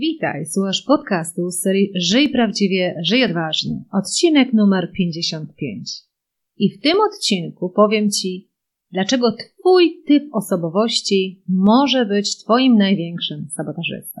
Witaj, słuchasz podcastu z serii Żyj prawdziwie, żyj odważnie, odcinek numer 55. I w tym odcinku powiem Ci, dlaczego Twój typ osobowości może być Twoim największym sabotażystą.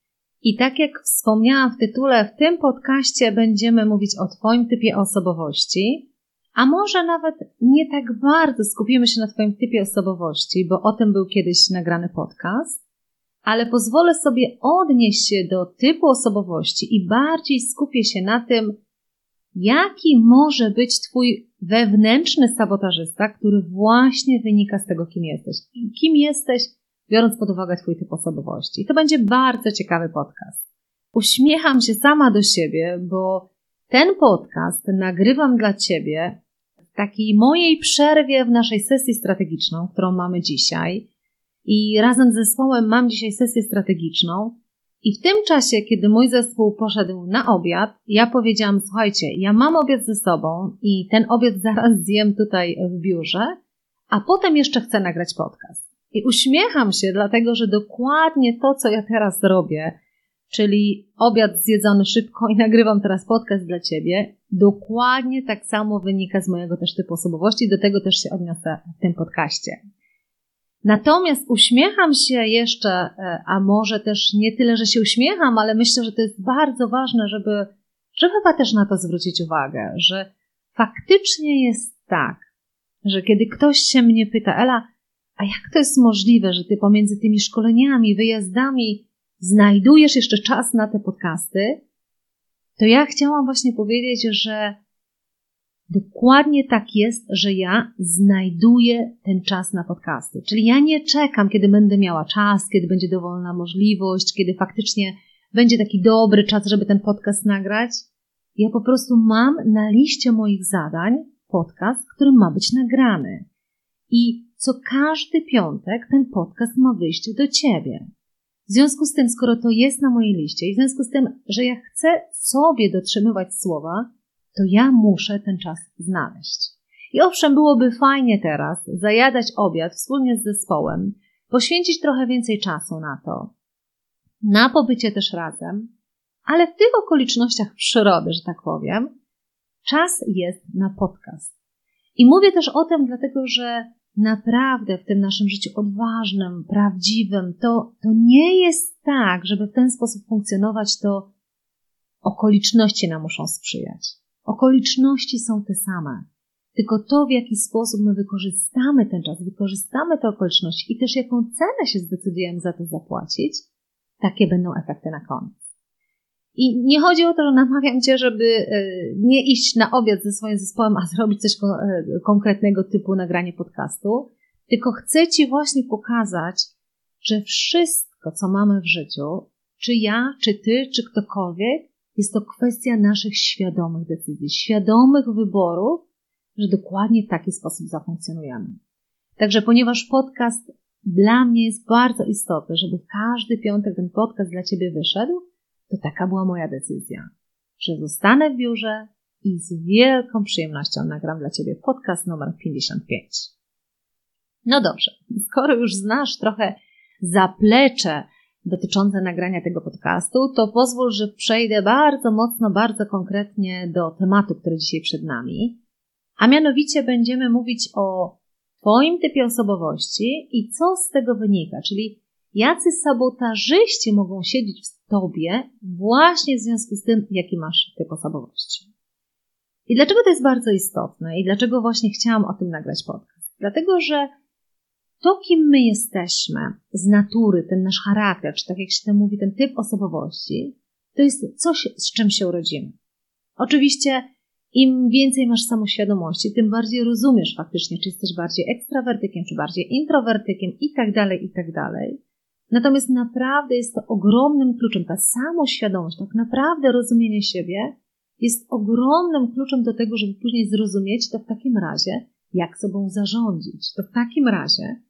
I tak jak wspomniałam w tytule, w tym podcaście będziemy mówić o Twoim typie osobowości, a może nawet nie tak bardzo skupimy się na Twoim typie osobowości, bo o tym był kiedyś nagrany podcast, ale pozwolę sobie odnieść się do typu osobowości i bardziej skupię się na tym, jaki może być Twój wewnętrzny sabotażysta, który właśnie wynika z tego, kim jesteś. Kim jesteś, biorąc pod uwagę Twój typ osobowości. To będzie bardzo ciekawy podcast. Uśmiecham się sama do siebie, bo ten podcast nagrywam dla Ciebie w takiej mojej przerwie w naszej sesji strategiczną, którą mamy dzisiaj. I razem z zespołem mam dzisiaj sesję strategiczną. I w tym czasie, kiedy mój zespół poszedł na obiad, ja powiedziałam: Słuchajcie, ja mam obiad ze sobą i ten obiad zaraz zjem tutaj w biurze, a potem jeszcze chcę nagrać podcast. I uśmiecham się, dlatego że dokładnie to, co ja teraz robię, czyli obiad zjedzony szybko i nagrywam teraz podcast dla Ciebie, dokładnie tak samo wynika z mojego też typu osobowości, do tego też się odniosę w tym podcaście. Natomiast uśmiecham się jeszcze, e, a może też nie tyle, że się uśmiecham, ale myślę, że to jest bardzo ważne, żeby, żeby chyba też na to zwrócić uwagę, że faktycznie jest tak, że kiedy ktoś się mnie pyta, Ela, a jak to jest możliwe, że ty pomiędzy tymi szkoleniami, wyjazdami znajdujesz jeszcze czas na te podcasty? To ja chciałam właśnie powiedzieć, że dokładnie tak jest, że ja znajduję ten czas na podcasty. Czyli ja nie czekam, kiedy będę miała czas, kiedy będzie dowolna możliwość, kiedy faktycznie będzie taki dobry czas, żeby ten podcast nagrać. Ja po prostu mam na liście moich zadań podcast, który ma być nagrany. I co każdy piątek ten podcast ma wyjść do ciebie. W związku z tym, skoro to jest na mojej liście i w związku z tym, że ja chcę sobie dotrzymywać słowa, to ja muszę ten czas znaleźć. I owszem, byłoby fajnie teraz zajadać obiad wspólnie z zespołem, poświęcić trochę więcej czasu na to, na pobycie też razem, ale w tych okolicznościach przyrody, że tak powiem, czas jest na podcast. I mówię też o tym, dlatego że naprawdę w tym naszym życiu odważnym, prawdziwym, to, to nie jest tak, żeby w ten sposób funkcjonować, to okoliczności nam muszą sprzyjać. Okoliczności są te same. Tylko to, w jaki sposób my wykorzystamy ten czas, wykorzystamy te okoliczności i też jaką cenę się zdecydujemy za to zapłacić, takie będą efekty na koniec. I nie chodzi o to, że namawiam cię, żeby e, nie iść na obiad ze swoim zespołem, a zrobić coś e, konkretnego typu nagranie podcastu, tylko chcę ci właśnie pokazać, że wszystko, co mamy w życiu, czy ja, czy ty, czy ktokolwiek, jest to kwestia naszych świadomych decyzji, świadomych wyborów, że dokładnie w taki sposób zafunkcjonujemy. Także ponieważ podcast dla mnie jest bardzo istotny, żeby każdy piątek ten podcast dla ciebie wyszedł, to taka była moja decyzja, że zostanę w biurze i z wielką przyjemnością nagram dla Ciebie podcast numer 55. No dobrze, skoro już znasz trochę zaplecze dotyczące nagrania tego podcastu, to pozwól, że przejdę bardzo mocno, bardzo konkretnie do tematu, który dzisiaj przed nami. A mianowicie będziemy mówić o Twoim typie osobowości i co z tego wynika, czyli jacy sabotażyści mogą siedzieć w tobie właśnie w związku z tym, jaki masz typ osobowości. I dlaczego to jest bardzo istotne i dlaczego właśnie chciałam o tym nagrać podcast? Dlatego, że to, kim my jesteśmy z natury, ten nasz charakter, czy tak jak się to mówi, ten typ osobowości, to jest coś, z czym się urodzimy. Oczywiście, im więcej masz samoświadomości, tym bardziej rozumiesz faktycznie, czy jesteś bardziej ekstrawertykiem, czy bardziej introwertykiem i tak dalej, i tak dalej. Natomiast naprawdę jest to ogromnym kluczem, ta samoświadomość, tak naprawdę rozumienie siebie jest ogromnym kluczem do tego, żeby później zrozumieć to w takim razie, jak sobą zarządzić. To w takim razie,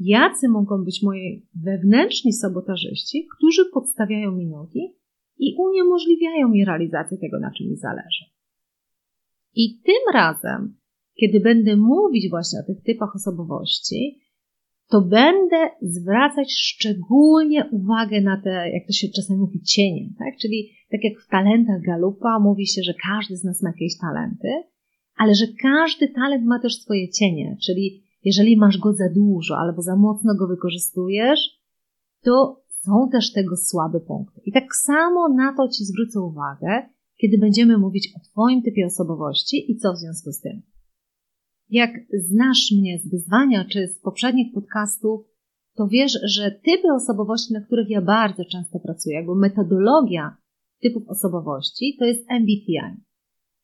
jacy mogą być moi wewnętrzni sabotażyści, którzy podstawiają mi nogi i uniemożliwiają mi realizację tego, na czym mi zależy. I tym razem, kiedy będę mówić właśnie o tych typach osobowości, to będę zwracać szczególnie uwagę na te, jak to się czasem mówi, cienie, tak? Czyli tak jak w talentach Galupa mówi się, że każdy z nas ma jakieś talenty, ale że każdy talent ma też swoje cienie, czyli jeżeli masz go za dużo albo za mocno go wykorzystujesz, to są też tego słabe punkty. I tak samo na to Ci zwrócę uwagę, kiedy będziemy mówić o Twoim typie osobowości i co w związku z tym. Jak znasz mnie z wyzwania czy z poprzednich podcastów, to wiesz, że typy osobowości, na których ja bardzo często pracuję, jakby metodologia typów osobowości, to jest MBTI,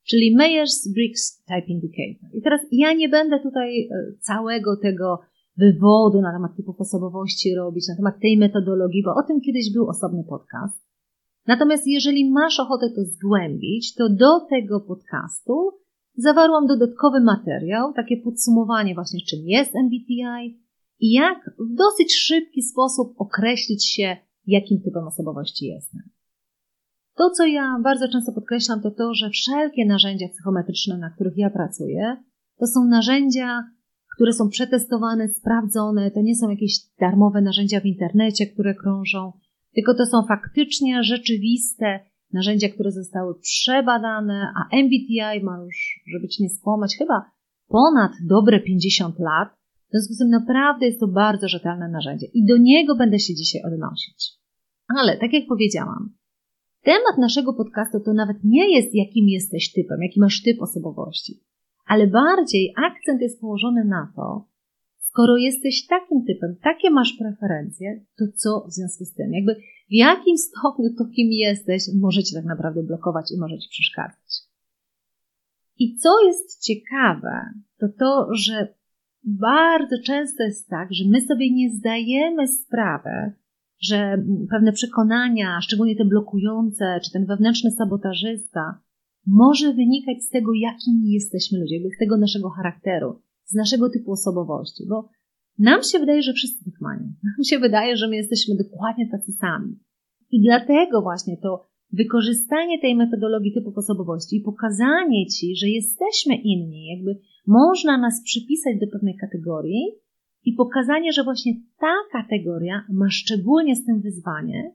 czyli Myers-Briggs Type Indicator. I teraz ja nie będę tutaj e, całego tego wywodu na temat typów osobowości robić, na temat tej metodologii, bo o tym kiedyś był osobny podcast. Natomiast jeżeli masz ochotę to zgłębić, to do tego podcastu zawarłam dodatkowy materiał, takie podsumowanie właśnie czym jest MBTI i jak w dosyć szybki sposób określić się, jakim typem osobowości jestem. To, co ja bardzo często podkreślam, to to, że wszelkie narzędzia psychometryczne, na których ja pracuję, to są narzędzia, które są przetestowane, sprawdzone, to nie są jakieś darmowe narzędzia w internecie, które krążą, tylko to są faktycznie rzeczywiste narzędzia, które zostały przebadane, a MBTI ma już, żeby ci nie skłamać, chyba ponad dobre 50 lat. W związku z tym naprawdę jest to bardzo rzetelne narzędzie i do niego będę się dzisiaj odnosić. Ale tak jak powiedziałam, temat naszego podcastu to nawet nie jest jakim jesteś typem, jaki masz typ osobowości, ale bardziej akcent jest położony na to, skoro jesteś takim typem, takie masz preferencje, to co w związku z tym? Jakby w jakim stopniu to, kim jesteś, może cię tak naprawdę blokować i może ci przeszkadzać. I co jest ciekawe, to to, że bardzo często jest tak, że my sobie nie zdajemy sprawy, że pewne przekonania, szczególnie te blokujące, czy ten wewnętrzny sabotażysta, może wynikać z tego, jakimi jesteśmy ludzie, z tego naszego charakteru, z naszego typu osobowości, bo nam się wydaje, że wszyscy tak mają. Nam się wydaje, że my jesteśmy dokładnie tacy sami. I dlatego właśnie to wykorzystanie tej metodologii typów osobowości i pokazanie Ci, że jesteśmy inni, jakby można nas przypisać do pewnej kategorii i pokazanie, że właśnie ta kategoria ma szczególnie z tym wyzwanie,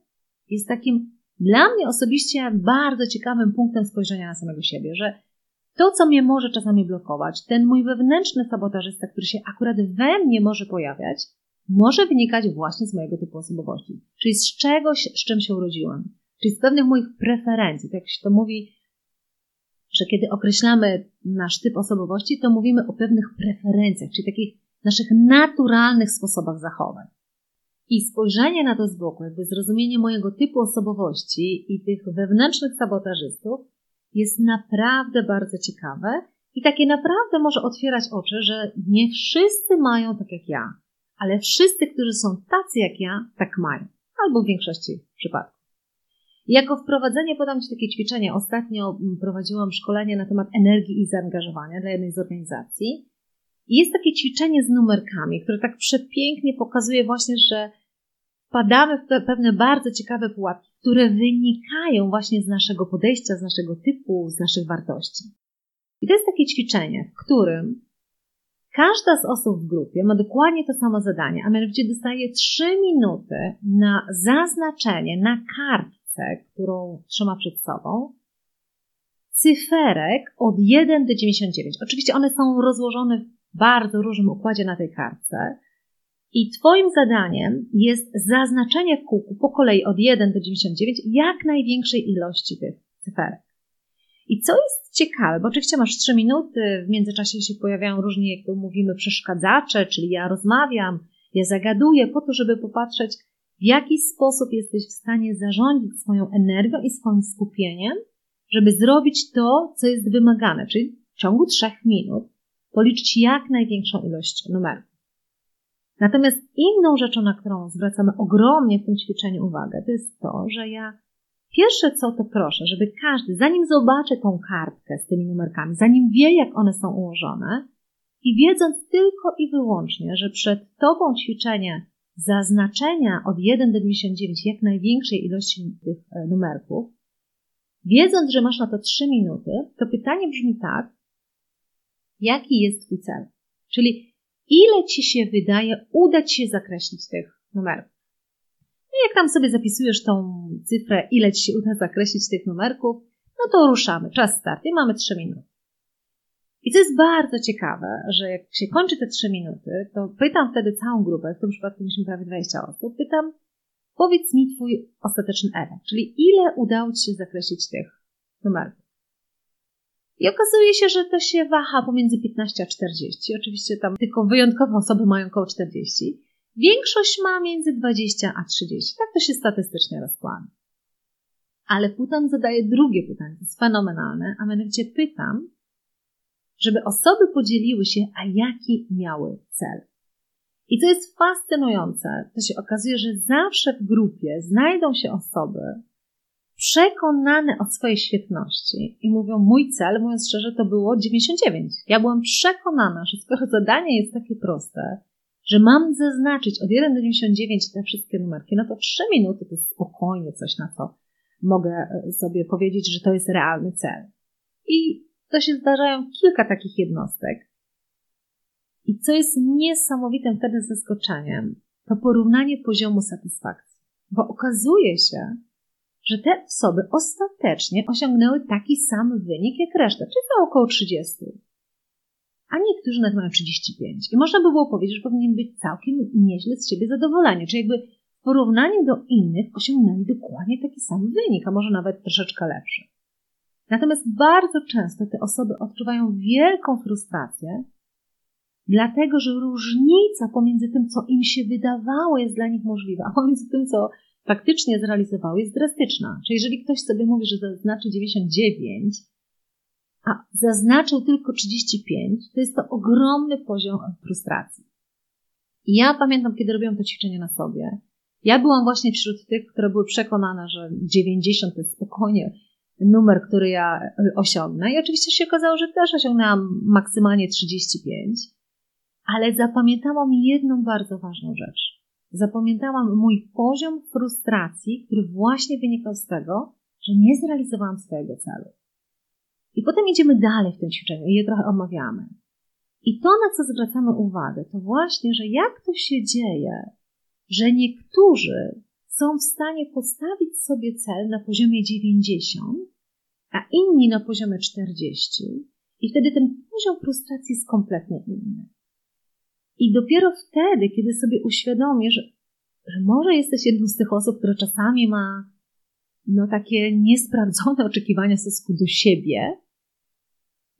jest takim dla mnie osobiście bardzo ciekawym punktem spojrzenia na samego siebie, że to, co mnie może czasami blokować, ten mój wewnętrzny sabotażysta, który się akurat we mnie może pojawiać, może wynikać właśnie z mojego typu osobowości, czyli z czegoś, z czym się urodziłam, czyli z pewnych moich preferencji. Tak jak się to mówi, że kiedy określamy nasz typ osobowości, to mówimy o pewnych preferencjach, czyli takich naszych naturalnych sposobach zachowań. I spojrzenie na to z boku, jakby zrozumienie mojego typu osobowości i tych wewnętrznych sabotażystów jest naprawdę bardzo ciekawe i takie naprawdę może otwierać oczy, że nie wszyscy mają tak jak ja, ale wszyscy, którzy są tacy jak ja, tak mają, albo w większości przypadków. Jako wprowadzenie podam Ci takie ćwiczenie. Ostatnio prowadziłam szkolenie na temat energii i zaangażowania dla jednej z organizacji. I jest takie ćwiczenie z numerkami, które tak przepięknie pokazuje właśnie, że wpadamy w pewne bardzo ciekawe pułapki, które wynikają właśnie z naszego podejścia, z naszego typu, z naszych wartości. I to jest takie ćwiczenie, w którym każda z osób w grupie ma dokładnie to samo zadanie, a mianowicie dostaje 3 minuty na zaznaczenie na kartce, którą trzyma przed sobą, cyferek od 1 do 99. Oczywiście one są rozłożone w bardzo różnym układzie na tej kartce I Twoim zadaniem jest zaznaczenie w kółku po kolei od 1 do 99 jak największej ilości tych cyferek. I co jest ciekawe, bo oczywiście masz 3 minuty, w międzyczasie się pojawiają różni, jak to mówimy, przeszkadzacze, czyli ja rozmawiam, ja zagaduję po to, żeby popatrzeć, w jaki sposób jesteś w stanie zarządzić swoją energią i swoim skupieniem, żeby zrobić to, co jest wymagane, czyli w ciągu 3 minut policzyć jak największą ilość numerów. Natomiast inną rzeczą, na którą zwracamy ogromnie w tym ćwiczeniu uwagę, to jest to, że ja pierwsze co to proszę, żeby każdy, zanim zobaczy tą kartkę z tymi numerkami, zanim wie, jak one są ułożone, i wiedząc tylko i wyłącznie, że przed Tobą ćwiczenie zaznaczenia od 1 do 99 jak największej ilości tych e, numerków, wiedząc, że masz na to 3 minuty, to pytanie brzmi tak, jaki jest Twój cel? Czyli ile ci się wydaje uda ci się zakreślić tych numerów. No jak tam sobie zapisujesz tą cyfrę, ile ci się uda zakreślić tych numerków, no to ruszamy. Czas start i mamy 3 minuty. I co jest bardzo ciekawe, że jak się kończy te 3 minuty, to pytam wtedy całą grupę, w tym przypadku mieliśmy prawie 20 osób, pytam, powiedz mi twój ostateczny efekt, czyli ile udało ci się zakreślić tych numerów. I okazuje się, że to się waha pomiędzy 15 a 40. Oczywiście tam tylko wyjątkowe osoby mają około 40. Większość ma między 20 a 30. Tak to się statystycznie rozkłada. Ale potem zadaję drugie pytanie, to jest fenomenalne, a mianowicie pytam, żeby osoby podzieliły się, a jaki miały cel. I co jest fascynujące, to się okazuje, że zawsze w grupie znajdą się osoby, przekonane o swojej świetności i mówią, mój cel, mówiąc szczerze, to było 99. Ja byłam przekonana, że skoro zadanie jest takie proste, że mam zaznaczyć od 1 do 99 te wszystkie numerki, no to 3 minuty to jest spokojnie coś, na co mogę e, sobie powiedzieć, że to jest realny cel. I to się zdarzają kilka takich jednostek. I co jest niesamowitym wtedy zaskoczeniem, to porównanie poziomu satysfakcji. Bo okazuje się, że te osoby ostatecznie osiągnęły taki sam wynik jak reszta, czyli około 30. A niektórzy nawet mają 35. I można by było powiedzieć, że powinni być całkiem nieźle z siebie zadowoleni. Czyli jakby w porównaniu do innych osiągnęli dokładnie taki sam wynik, a może nawet troszeczkę lepszy. Natomiast bardzo często te osoby odczuwają wielką frustrację, dlatego że różnica pomiędzy tym, co im się wydawało, jest dla nich możliwa, a pomiędzy tym, co faktycznie zrealizowały, jest drastyczna. Czyli jeżeli ktoś sobie mówi, że zaznaczy 99, a zaznaczył tylko 35, to jest to ogromny poziom frustracji. I ja pamiętam, kiedy robiłam to ćwiczenie na sobie, ja byłam właśnie wśród tych, które były przekonane, że 90 to jest spokojnie numer, który ja y, osiągnę. I oczywiście się okazało, że też osiągnęłam maksymalnie 35, ale zapamiętałam jedną bardzo ważną rzecz zapamiętałam mój poziom frustracji, który właśnie wynikał z tego, że nie zrealizowałam swojego celu. I potem idziemy dalej w tym ćwiczeniu i je trochę omawiamy. I to, na co zwracamy uwagę, to właśnie, że jak to się dzieje, że niektórzy są w stanie postawić sobie cel na poziomie 90, a inni na poziomie 40, i wtedy ten poziom frustracji jest kompletnie inny. I dopiero wtedy, kiedy sobie uświadomisz, że może jesteś jedną z tych osób, która czasami ma no, takie niesprawdzone oczekiwania stosunku do siebie,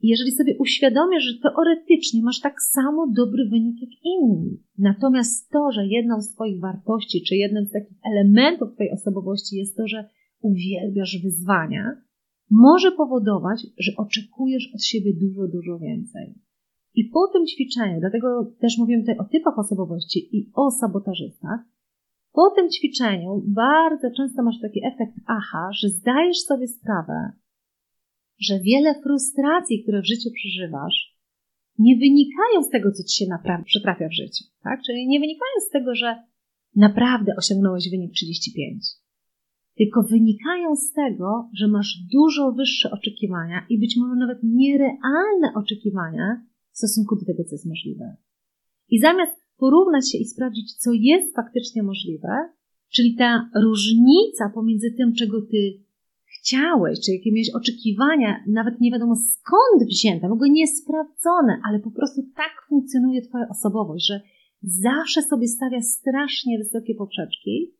i jeżeli sobie uświadomisz, że teoretycznie masz tak samo dobry wynik jak inni, natomiast to, że jedną z Twoich wartości, czy jednym z takich elementów Twojej osobowości jest to, że uwielbiasz wyzwania, może powodować, że oczekujesz od siebie dużo, dużo więcej. I po tym ćwiczeniu, dlatego też mówimy tutaj o typach osobowości i o sabotażystach, po tym ćwiczeniu bardzo często masz taki efekt aha, że zdajesz sobie sprawę, że wiele frustracji, które w życiu przeżywasz, nie wynikają z tego, co ci się naprawdę przytrafia w życiu. Tak? Czyli nie wynikają z tego, że naprawdę osiągnąłeś wynik 35, tylko wynikają z tego, że masz dużo wyższe oczekiwania i być może nawet nierealne oczekiwania w stosunku do tego, co jest możliwe. I zamiast porównać się i sprawdzić, co jest faktycznie możliwe, czyli ta różnica pomiędzy tym, czego ty chciałeś, czy jakie miałeś oczekiwania, nawet nie wiadomo skąd wzięte, w ogóle niesprawdzone, ale po prostu tak funkcjonuje twoja osobowość, że zawsze sobie stawia strasznie wysokie poprzeczki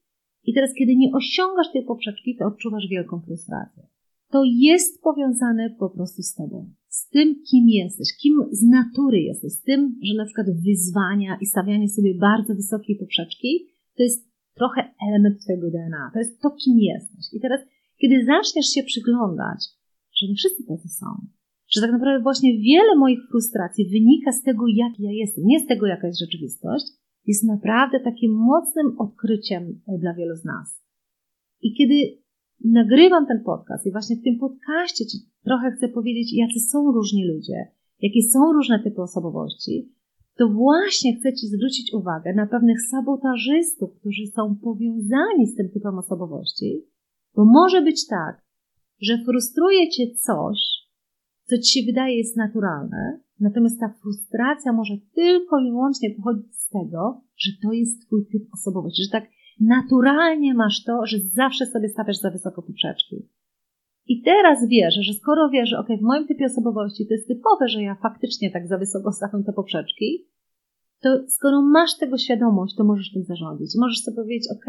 i teraz, kiedy nie osiągasz tej poprzeczki, to odczuwasz wielką frustrację. To jest powiązane po prostu z tobą, z tym, kim jesteś, kim z natury jesteś, z tym, że na przykład wyzwania i stawianie sobie bardzo wysokiej poprzeczki to jest trochę element twojego DNA, to jest to, kim jesteś. I teraz, kiedy zaczniesz się przyglądać, że nie wszyscy tacy są, że tak naprawdę właśnie wiele moich frustracji wynika z tego, jak ja jestem, nie z tego, jaka jest rzeczywistość, jest naprawdę takim mocnym odkryciem e, dla wielu z nas. I kiedy nagrywam ten podcast i właśnie w tym podcaście Ci trochę chcę powiedzieć, jacy są różni ludzie, jakie są różne typy osobowości, to właśnie chcę Ci zwrócić uwagę na pewnych sabotażystów, którzy są powiązani z tym typem osobowości, bo może być tak, że frustruje Cię coś, co ci się wydaje jest naturalne, natomiast ta frustracja może tylko i wyłącznie pochodzić z tego, że to jest twój typ osobowości, że tak naturalnie masz to, że zawsze sobie stawiasz za wysoko poprzeczki. I teraz wierzę, że skoro wiesz, że w moim typie osobowości to jest typowe, że ja faktycznie tak za wysoko stawiam te poprzeczki, to skoro masz tego świadomość, to możesz tym zarządzić. Możesz sobie powiedzieć, ok,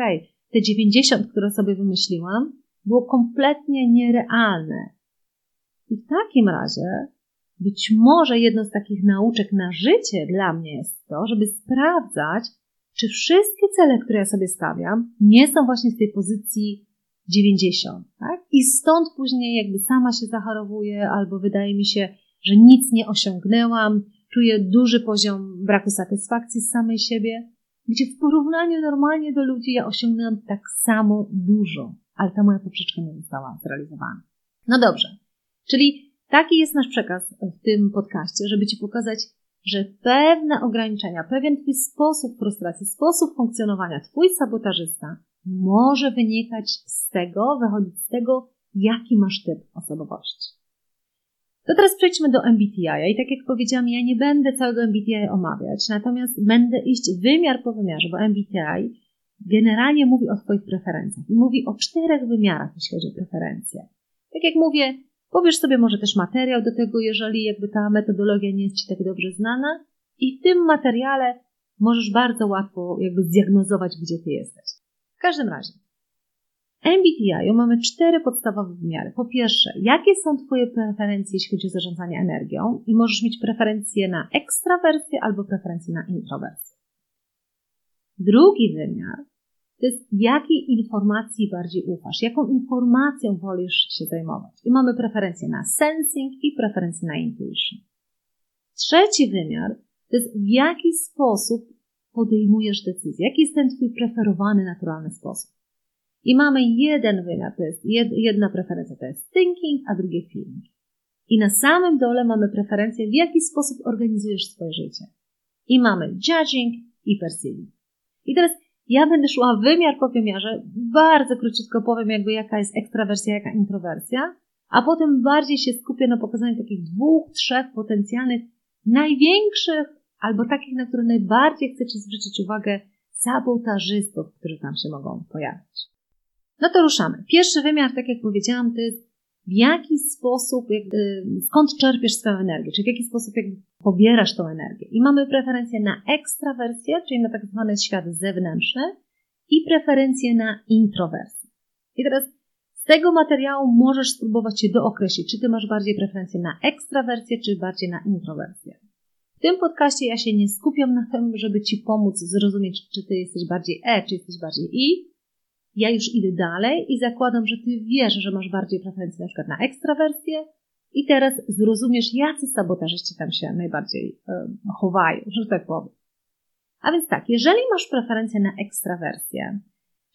te 90, które sobie wymyśliłam, było kompletnie nierealne. I w takim razie być może jedną z takich nauczek na życie dla mnie jest to, żeby sprawdzać, czy wszystkie cele, które ja sobie stawiam, nie są właśnie z tej pozycji 90, tak? I stąd później jakby sama się zachorowuję, albo wydaje mi się, że nic nie osiągnęłam, czuję duży poziom braku satysfakcji z samej siebie, gdzie w porównaniu normalnie do ludzi ja osiągnęłam tak samo dużo, ale ta moja poprzeczka nie została zrealizowana. No dobrze, Czyli taki jest nasz przekaz w tym podcaście, żeby Ci pokazać, że pewne ograniczenia, pewien Twój sposób frustracji, sposób funkcjonowania, Twój sabotażysta może wynikać z tego, wychodzić z tego, jaki masz typ osobowości. To teraz przejdźmy do MBTI. I tak jak powiedziałam, ja nie będę całego MBTI omawiać, natomiast będę iść wymiar po wymiarze, bo MBTI generalnie mówi o Twoich preferencjach i mówi o czterech wymiarach, jeśli chodzi o preferencje. Tak jak mówię, Pobierz sobie może też materiał do tego, jeżeli jakby ta metodologia nie jest Ci tak dobrze znana i w tym materiale możesz bardzo łatwo jakby zdiagnozować, gdzie Ty jesteś. W każdym razie, MBTI mamy cztery podstawowe wymiary. Po pierwsze, jakie są Twoje preferencje, jeśli chodzi o zarządzanie energią i możesz mieć preferencje na ekstrawersję albo preferencje na introwersję. Drugi wymiar to jest jakiej informacji bardziej ufasz, jaką informacją wolisz się zajmować. I mamy preferencje na sensing i preferencje na intuition. Trzeci wymiar to jest w jaki sposób podejmujesz decyzję, jaki jest ten twój preferowany naturalny sposób. I mamy jeden wymiar, to jest jedna preferencja, to jest thinking, a drugie feeling. I na samym dole mamy preferencję, w jaki sposób organizujesz swoje życie. I mamy judging i perceiving. I teraz ja będę szła wymiar po wymiarze, bardzo króciutko powiem jakby jaka jest ekstrawersja, jaka introwersja, a potem bardziej się skupię na pokazaniu takich dwóch, trzech potencjalnych, największych albo takich, na które najbardziej chcecie zwrócić uwagę sabotażystów, którzy tam się mogą pojawić. No to ruszamy. Pierwszy wymiar, tak jak powiedziałam, to jest w jaki sposób, jakby, skąd czerpiesz swoją energię, czyli w jaki sposób jakby pobierasz tą energię. I mamy preferencję na ekstrawersję, czyli na tak zwany świat zewnętrzny i preferencję na introwersję. I teraz z tego materiału możesz spróbować się dookreślić, czy ty masz bardziej preferencję na ekstrawersję, czy bardziej na introwersję. W tym podcaście ja się nie skupiam na tym, żeby ci pomóc zrozumieć, czy ty jesteś bardziej E, czy jesteś bardziej I, ja już idę dalej i zakładam, że ty wiesz, że masz bardziej preferencję na przykład na ekstrawersję i teraz zrozumiesz, jacy sabotażyści tam się najbardziej y, chowają, że tak powiem. A więc tak, jeżeli masz preferencję na ekstrawersję,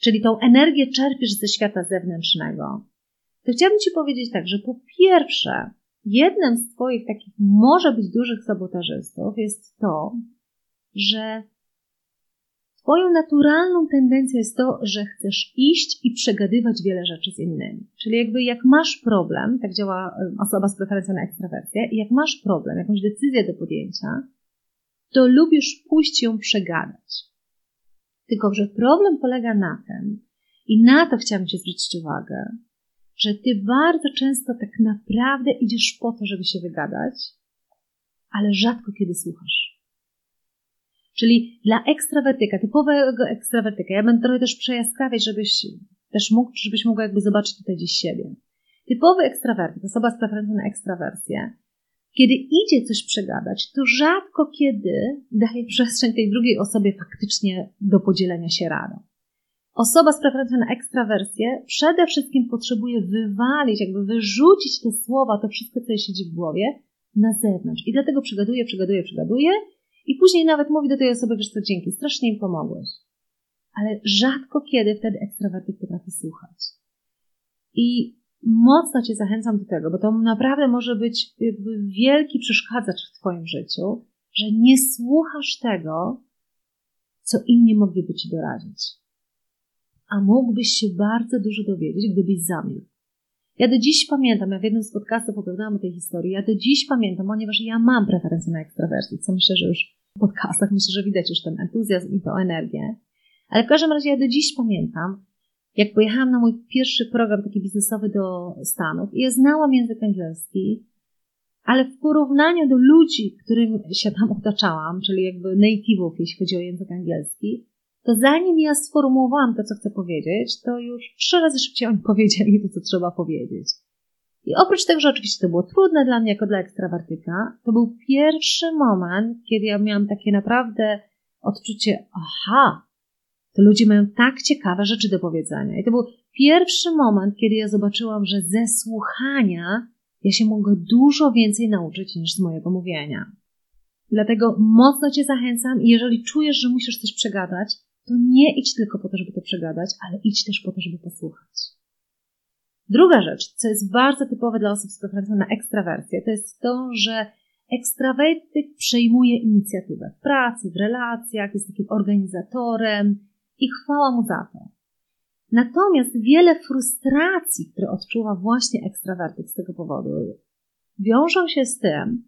czyli tą energię czerpiesz ze świata zewnętrznego, to chciałabym Ci powiedzieć tak, że po pierwsze, jednym z Twoich takich może być dużych sabotażystów jest to, że Twoją naturalną tendencją jest to, że chcesz iść i przegadywać wiele rzeczy z innymi. Czyli jakby jak masz problem, tak działa osoba z preferencją na ekstrawersję, jak masz problem, jakąś decyzję do podjęcia, to lubisz pójść ją przegadać. Tylko, że problem polega na tym, i na to chciałabym Ci zwrócić uwagę, że Ty bardzo często tak naprawdę idziesz po to, żeby się wygadać, ale rzadko kiedy słuchasz. Czyli dla ekstrawertyka, typowego ekstrawertyka, ja będę trochę też przejaskrawiać, żebyś też mógł, żebyś mógł jakby zobaczyć tutaj gdzieś siebie. Typowy ekstrawertyk, osoba z preferencją na ekstrawersję, kiedy idzie coś przegadać, to rzadko kiedy daje przestrzeń tej drugiej osobie faktycznie do podzielenia się radą. Osoba z preferencją na ekstrawersję przede wszystkim potrzebuje wywalić, jakby wyrzucić te słowa, to wszystko, co jej siedzi w głowie, na zewnątrz. I dlatego przegaduje, przegaduje, przegaduje i później nawet mówi do tej osoby, wiesz co, dzięki, strasznie im pomogłeś. Ale rzadko kiedy wtedy ekstrawertyk potrafi słuchać. I mocno Cię zachęcam do tego, bo to naprawdę może być jakby wielki przeszkadzacz w Twoim życiu, że nie słuchasz tego, co inni mogliby Ci doradzić. A mógłbyś się bardzo dużo dowiedzieć, gdybyś zamilkł. Ja do dziś pamiętam, ja w jednym z podcastów opowiadałam o tej historii, ja do dziś pamiętam, ponieważ ja mam preferencję na ekstrawersję, co myślę, że już podcastach myślę, że widać już ten entuzjazm i tę energię. Ale w każdym razie ja do dziś pamiętam, jak pojechałam na mój pierwszy program taki biznesowy do Stanów i ja znałam język angielski, ale w porównaniu do ludzi, którym się tam otaczałam, czyli jakby native'ów, jeśli chodzi o język angielski, to zanim ja sformułowałam to, co chcę powiedzieć, to już trzy razy szybciej oni powiedzieli to, co trzeba powiedzieć. I oprócz tego, że oczywiście to było trudne dla mnie jako dla ekstrawertyka, to był pierwszy moment, kiedy ja miałam takie naprawdę odczucie, aha, to ludzie mają tak ciekawe rzeczy do powiedzenia. I to był pierwszy moment, kiedy ja zobaczyłam, że ze słuchania ja się mogę dużo więcej nauczyć niż z mojego mówienia. Dlatego mocno Cię zachęcam i jeżeli czujesz, że musisz coś przegadać, to nie idź tylko po to, żeby to przegadać, ale idź też po to, żeby posłuchać. Druga rzecz, co jest bardzo typowe dla osób z preferencją na ekstrawersję, to jest to, że ekstrawertyk przejmuje inicjatywę w pracy, w relacjach, jest takim organizatorem, i chwała mu za to. Natomiast wiele frustracji, które odczuwa właśnie ekstrawertyk z tego powodu, wiążą się z tym,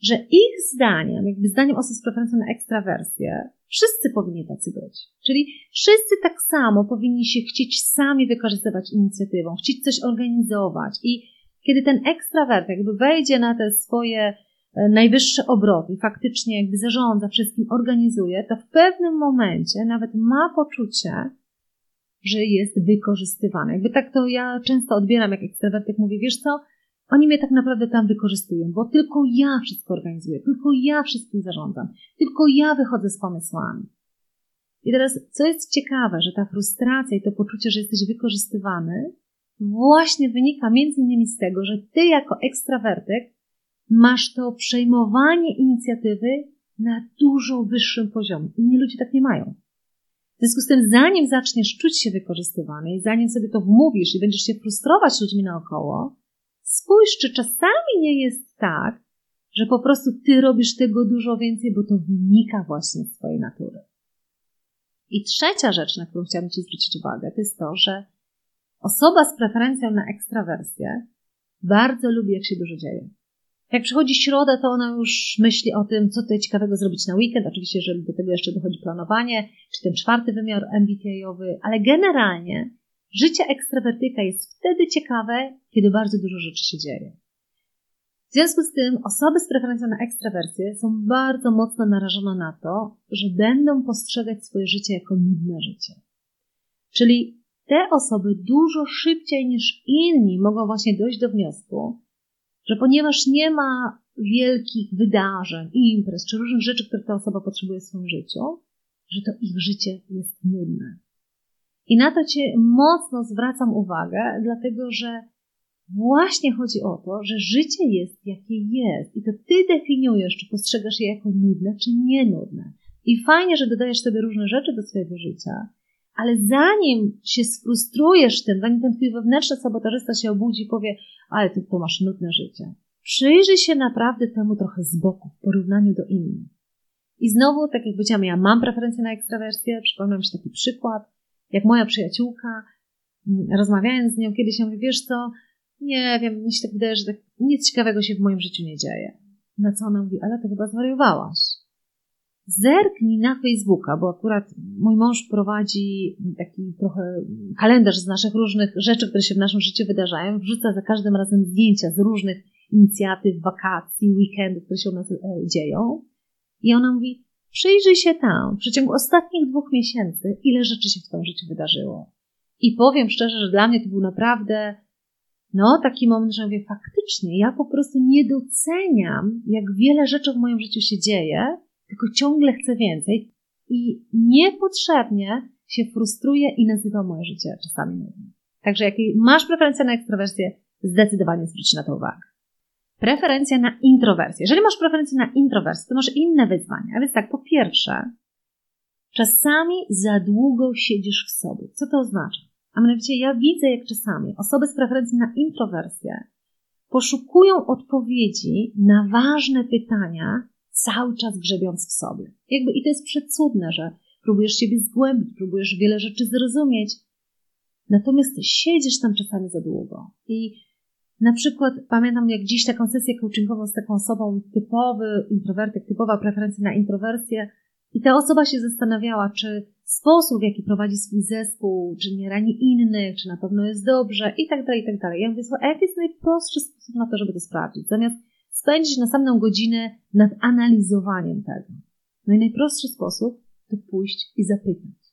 że ich zdaniem, jakby zdaniem osób z preferencją na ekstrawersję, wszyscy powinni tacy być. Czyli wszyscy tak samo powinni się chcieć sami wykorzystywać inicjatywą, chcieć coś organizować. I kiedy ten ekstrawert jakby wejdzie na te swoje E, najwyższe obroty faktycznie jakby zarządza wszystkim, organizuje, to w pewnym momencie nawet ma poczucie, że jest wykorzystywany. Jakby tak to ja często odbieram, jak ekstrawertyk mówi, wiesz co, oni mnie tak naprawdę tam wykorzystują, bo tylko ja wszystko organizuję, tylko ja wszystkim zarządzam, tylko ja wychodzę z pomysłami. I teraz, co jest ciekawe, że ta frustracja i to poczucie, że jesteś wykorzystywany, właśnie wynika między innymi z tego, że ty jako ekstrawertyk masz to przejmowanie inicjatywy na dużo wyższym poziomie. Inni ludzie tak nie mają. W związku z tym, zanim zaczniesz czuć się wykorzystywany i zanim sobie to wmówisz i będziesz się frustrować ludźmi naokoło, spójrz, czy czasami nie jest tak, że po prostu ty robisz tego dużo więcej, bo to wynika właśnie z twojej natury. I trzecia rzecz, na którą chciałabym Ci zwrócić uwagę, to jest to, że osoba z preferencją na ekstrawersję bardzo lubi, jak się dużo dzieje. Jak przychodzi środa, to ona już myśli o tym, co tutaj ciekawego zrobić na weekend. Oczywiście, że do tego jeszcze dochodzi planowanie, czy ten czwarty wymiar MBTI-owy, ale generalnie życie ekstrawertyka jest wtedy ciekawe, kiedy bardzo dużo rzeczy się dzieje. W związku z tym osoby z preferencją na ekstrawersję są bardzo mocno narażone na to, że będą postrzegać swoje życie jako nudne życie. Czyli te osoby dużo szybciej niż inni mogą właśnie dojść do wniosku, że ponieważ nie ma wielkich wydarzeń, imprez czy różnych rzeczy, które ta osoba potrzebuje w swoim życiu, że to ich życie jest nudne. I na to Cię mocno zwracam uwagę, dlatego że właśnie chodzi o to, że życie jest jakie jest i to Ty definiujesz, czy postrzegasz je jako nudne, czy nie nudne. I fajnie, że dodajesz sobie różne rzeczy do swojego życia, ale zanim się sfrustrujesz tym, zanim ten twój wewnętrzny sabotażysta się obudzi i powie, ale ty to masz nudne życie, przyjrzyj się naprawdę temu trochę z boku w porównaniu do innych. I znowu, tak jak powiedziałam, ja mam preferencję na ekstrawersję, przypomnę się taki przykład, jak moja przyjaciółka, mm, rozmawiając z nią kiedyś, ja mówię, wiesz co, nie wiem, mi się tak wydaje, że tak nic ciekawego się w moim życiu nie dzieje. Na co ona mówi, ale to chyba zwariowałaś zerknij na Facebooka, bo akurat mój mąż prowadzi taki trochę kalendarz z naszych różnych rzeczy, które się w naszym życiu wydarzają. Wrzuca za każdym razem zdjęcia z różnych inicjatyw, wakacji, weekendów, które się u nas e, dzieją. I ona mówi, przyjrzyj się tam w przeciągu ostatnich dwóch miesięcy, ile rzeczy się w Twoim życiu wydarzyło. I powiem szczerze, że dla mnie to był naprawdę, no, taki moment, że mówię, faktycznie, ja po prostu nie doceniam, jak wiele rzeczy w moim życiu się dzieje, tylko ciągle chcę więcej i niepotrzebnie się frustruję i nazywa moje życie czasami nudnym. Także jak masz preferencję na ekstrawersję, zdecydowanie zwróć na to uwagę. Preferencja na introwersję. Jeżeli masz preferencję na introwersję, to masz inne wyzwania. A więc tak, po pierwsze, czasami za długo siedzisz w sobie. Co to oznacza? A mianowicie ja widzę, jak czasami osoby z preferencji na introwersję poszukują odpowiedzi na ważne pytania, cały czas grzebiąc w sobie. Jakby, I to jest przecudne, że próbujesz siebie zgłębić, próbujesz wiele rzeczy zrozumieć, natomiast siedzisz tam czasami za długo. I na przykład pamiętam jak dziś taką sesję coachingową z taką osobą typowy introwertyk, typowa preferencja na introwersję i ta osoba się zastanawiała, czy sposób, w jaki prowadzi swój zespół, czy nie rani innych, czy na pewno jest dobrze i tak dalej, i tak dalej. Ja mówię, a jaki jest najprostszy sposób na to, żeby to sprawdzić? Zamiast spędzić następną godzinę nad analizowaniem tego. No i najprostszy sposób to pójść i zapytać.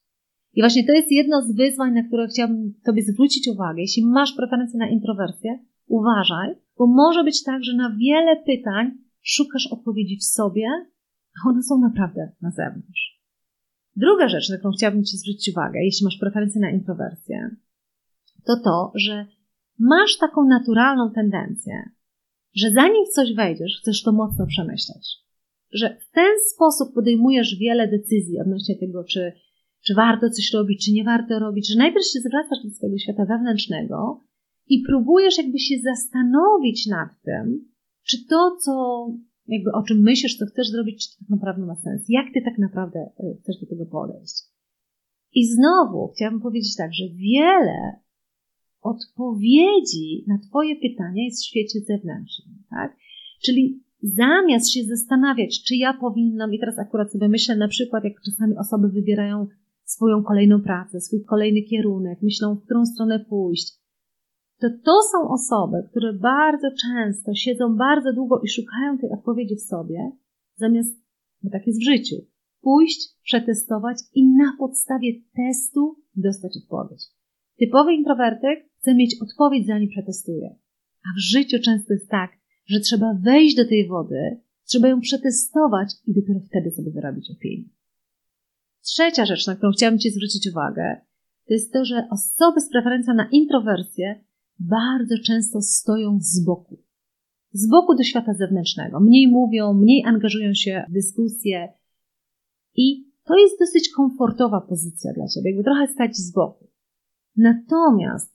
I właśnie to jest jedno z wyzwań, na które chciałabym Tobie zwrócić uwagę. Jeśli masz preferencję na introwersję, uważaj, bo może być tak, że na wiele pytań szukasz odpowiedzi w sobie, a one są naprawdę na zewnątrz. Druga rzecz, na którą chciałabym Ci zwrócić uwagę, jeśli masz preferencję na introwersję, to to, że masz taką naturalną tendencję, że zanim w coś wejdziesz, chcesz to mocno przemyśleć. Że w ten sposób podejmujesz wiele decyzji odnośnie tego, czy, czy warto coś robić, czy nie warto robić, że najpierw się zwracasz do swojego świata wewnętrznego i próbujesz jakby się zastanowić nad tym, czy to, co jakby o czym myślisz, co chcesz zrobić, czy to tak naprawdę ma sens. Jak ty tak naprawdę e, chcesz do tego podejść. I znowu chciałabym powiedzieć tak, że wiele odpowiedzi na Twoje pytania jest w świecie zewnętrznym, tak? Czyli zamiast się zastanawiać, czy ja powinnam, i teraz akurat sobie myślę na przykład, jak czasami osoby wybierają swoją kolejną pracę, swój kolejny kierunek, myślą, w którą stronę pójść, to to są osoby, które bardzo często siedzą bardzo długo i szukają tej odpowiedzi w sobie, zamiast, bo tak jest w życiu, pójść, przetestować i na podstawie testu dostać odpowiedź. Typowy introwertyk chce mieć odpowiedź, zanim przetestuje. A w życiu często jest tak, że trzeba wejść do tej wody, trzeba ją przetestować i dopiero wtedy sobie wyrobić opinię. Trzecia rzecz, na którą chciałabym Ci zwrócić uwagę, to jest to, że osoby z preferencją na introwersję bardzo często stoją z boku. Z boku do świata zewnętrznego. Mniej mówią, mniej angażują się w dyskusje i to jest dosyć komfortowa pozycja dla Ciebie, jakby trochę stać z boku. Natomiast